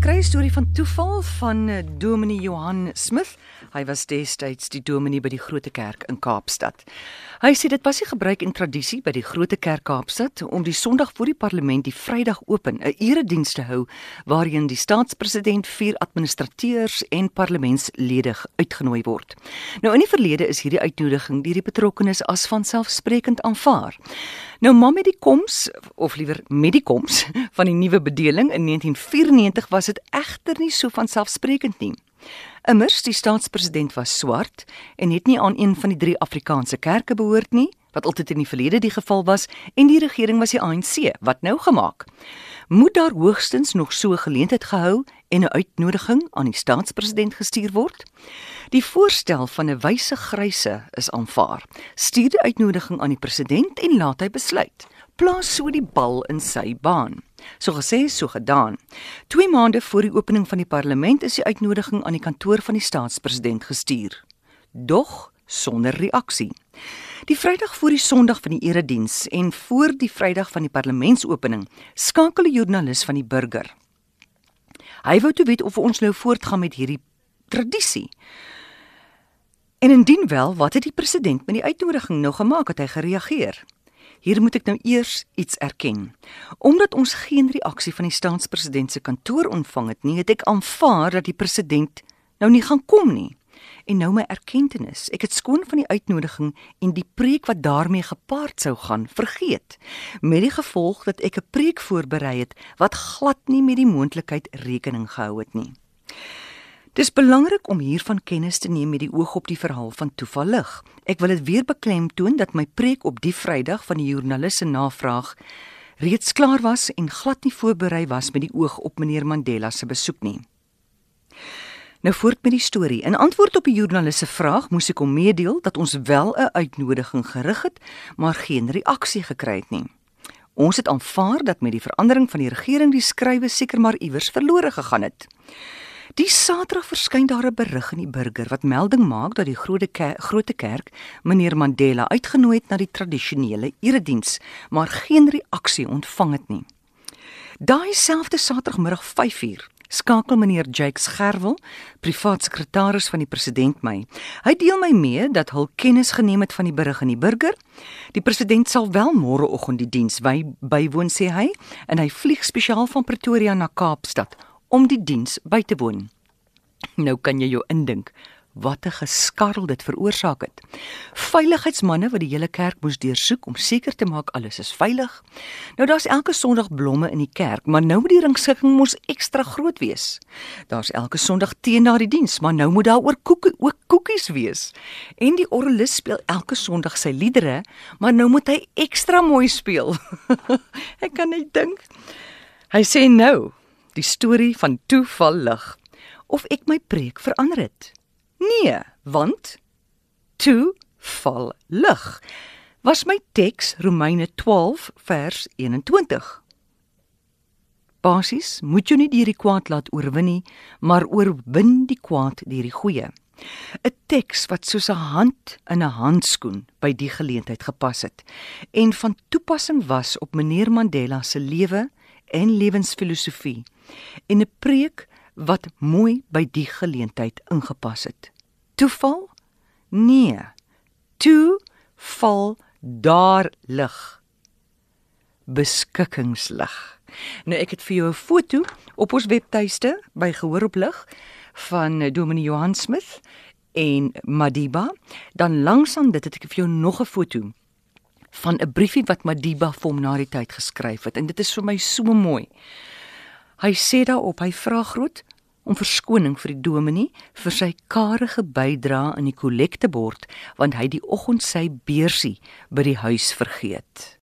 gekry storie van toeval van eh, Dominee Johan Smith. Hy was destyds die dominee by die Grote Kerk in Kaapstad. Hy sê dit was die gebruik en tradisie by die Grote Kerk Kaapstad om die Sondag voor die parlement die Vrydag open 'n erediens te hou waarin die staatspresident, vier administrateurs en parlementslede uitgenooi word. Nou in die verlede is hierdie uitnodiging deur die betrokkenes as vanselfsprekend aanvaar. Nou maar met die koms of liewer met die koms van die nuwe bedeling in 1994 was dit egter nie so vanselfsprekend nie. Immers die staatspresident was swart en het nie aan een van die drie Afrikaanse kerke behoort nie, wat altyd in die verlede die geval was, en die regering was die ANC. Wat nou gemaak? Moet daar hoogstens nog so geleentheid gehou en 'n uitnodiging aan die staatspresident gestuur word? Die voorstel van 'n wyse gryse is aanvaar. Stuur die uitnodiging aan die president en laat hy besluit plaas so die bal in sy baan. So gesê, so gedaan. 2 maande voor die opening van die parlement is die uitnodiging aan die kantoor van die staatspresident gestuur. Dog sonder reaksie. Die Vrydag voor die Sondag van die erediens en voor die Vrydag van die parlementsopening skakel 'n joernalis van die burger. Hy wou toe weet of ons nou voortgaan met hierdie tradisie. En indien wel, wat het die president met die uitnodiging nou gemaak? Het hy gereageer? Hier moet ek nou eers iets erken. Omdat ons geen reaksie van die staatspresident se kantoor ontvang het nie, het ek aanvaar dat die president nou nie gaan kom nie. En nou my erkenning, ek het skoon van die uitnodiging en die preek wat daarmee gepaard sou gaan vergeet, met die gevolg dat ek 'n preek voorberei het wat glad nie met die moontlikheid rekening gehou het nie. Dis belangrik om hiervan kennis te neem met die oog op die verhaal van toevallig. Ek wil dit weer beklemtoon dat my preek op die Vrydag van die joernalis se navraag reeds klaar was en glad nie voorberei was met die oog op meneer Mandela se besoek nie. Nou voort met die storie. In antwoord op die joernalis se vraag moes ek hom meedeel dat ons wel 'n uitnodiging gerig het, maar geen reaksie gekry het nie. Ons het aanvaar dat met die verandering van die regering die skrywe seker maar iewers verlore gegaan het. Die Saterdag verskyn daar 'n berig in die burger wat melding maak dat die Grote Kerk, Grote Kerk meneer Mandela uitgenooi het na die tradisionele erediens, maar geen reaksie ontvang het nie. Daai selfde Saterdagmiddag 5uur skakel meneer Jakes Gerwel, privaat sekretaris van die president my. Hy deel my mee dat hy kennis geneem het van die berig in die burger. Die president sal wel môreoggend die diens by bywoon sê hy en hy vlieg spesiaal van Pretoria na Kaapstad om die diens by te woon. Nou kan jy jou indink wat 'n geskarrel dit veroorsaak het. Veiligheidsmanne wat die hele kerk moes deursoek om seker te maak alles is veilig. Nou daar's elke Sondag blomme in die kerk, maar nou moet die ringskikking mos ekstra groot wees. Daar's elke Sondag tee na die diens, maar nou moet daar ook koekie ook koekies wees. En die orgelis speel elke Sondag sy liedere, maar nou moet hy ekstra mooi speel. Ek kan net dink. Hy sê nou, die storie van toevallig of ek my preek verander het. Nee, want toevallig was my teks Romeine 12 vers 21. Basies moet jy nie die kwaad laat oorwin nie, maar oorwin die kwaad deur die goeie. 'n Teks wat soos 'n hand in 'n handskoen by die geleentheid gepas het en van toepassing was op meneer Mandela se lewe en lewensfilosofie en 'n preek wat mooi by die geleentheid ingepas het. Toeval? Nee. Toe val daar lig. Beskikkingslig. Nou ek het vir jou 'n foto op ons webtuiste by Gehoor op lig van Dominee Johan Smith en Madiba. Dan langsaan dit het ek vir jou nog 'n foto van 'n briefie wat Madiba vir hom na die tyd geskryf het en dit is vir my so mooi. Hy sê daarop hy vra groot om verskoning vir die dominee vir sy karige bydrae in die kollektebord want hy die oggend sy beursie by die huis vergeet.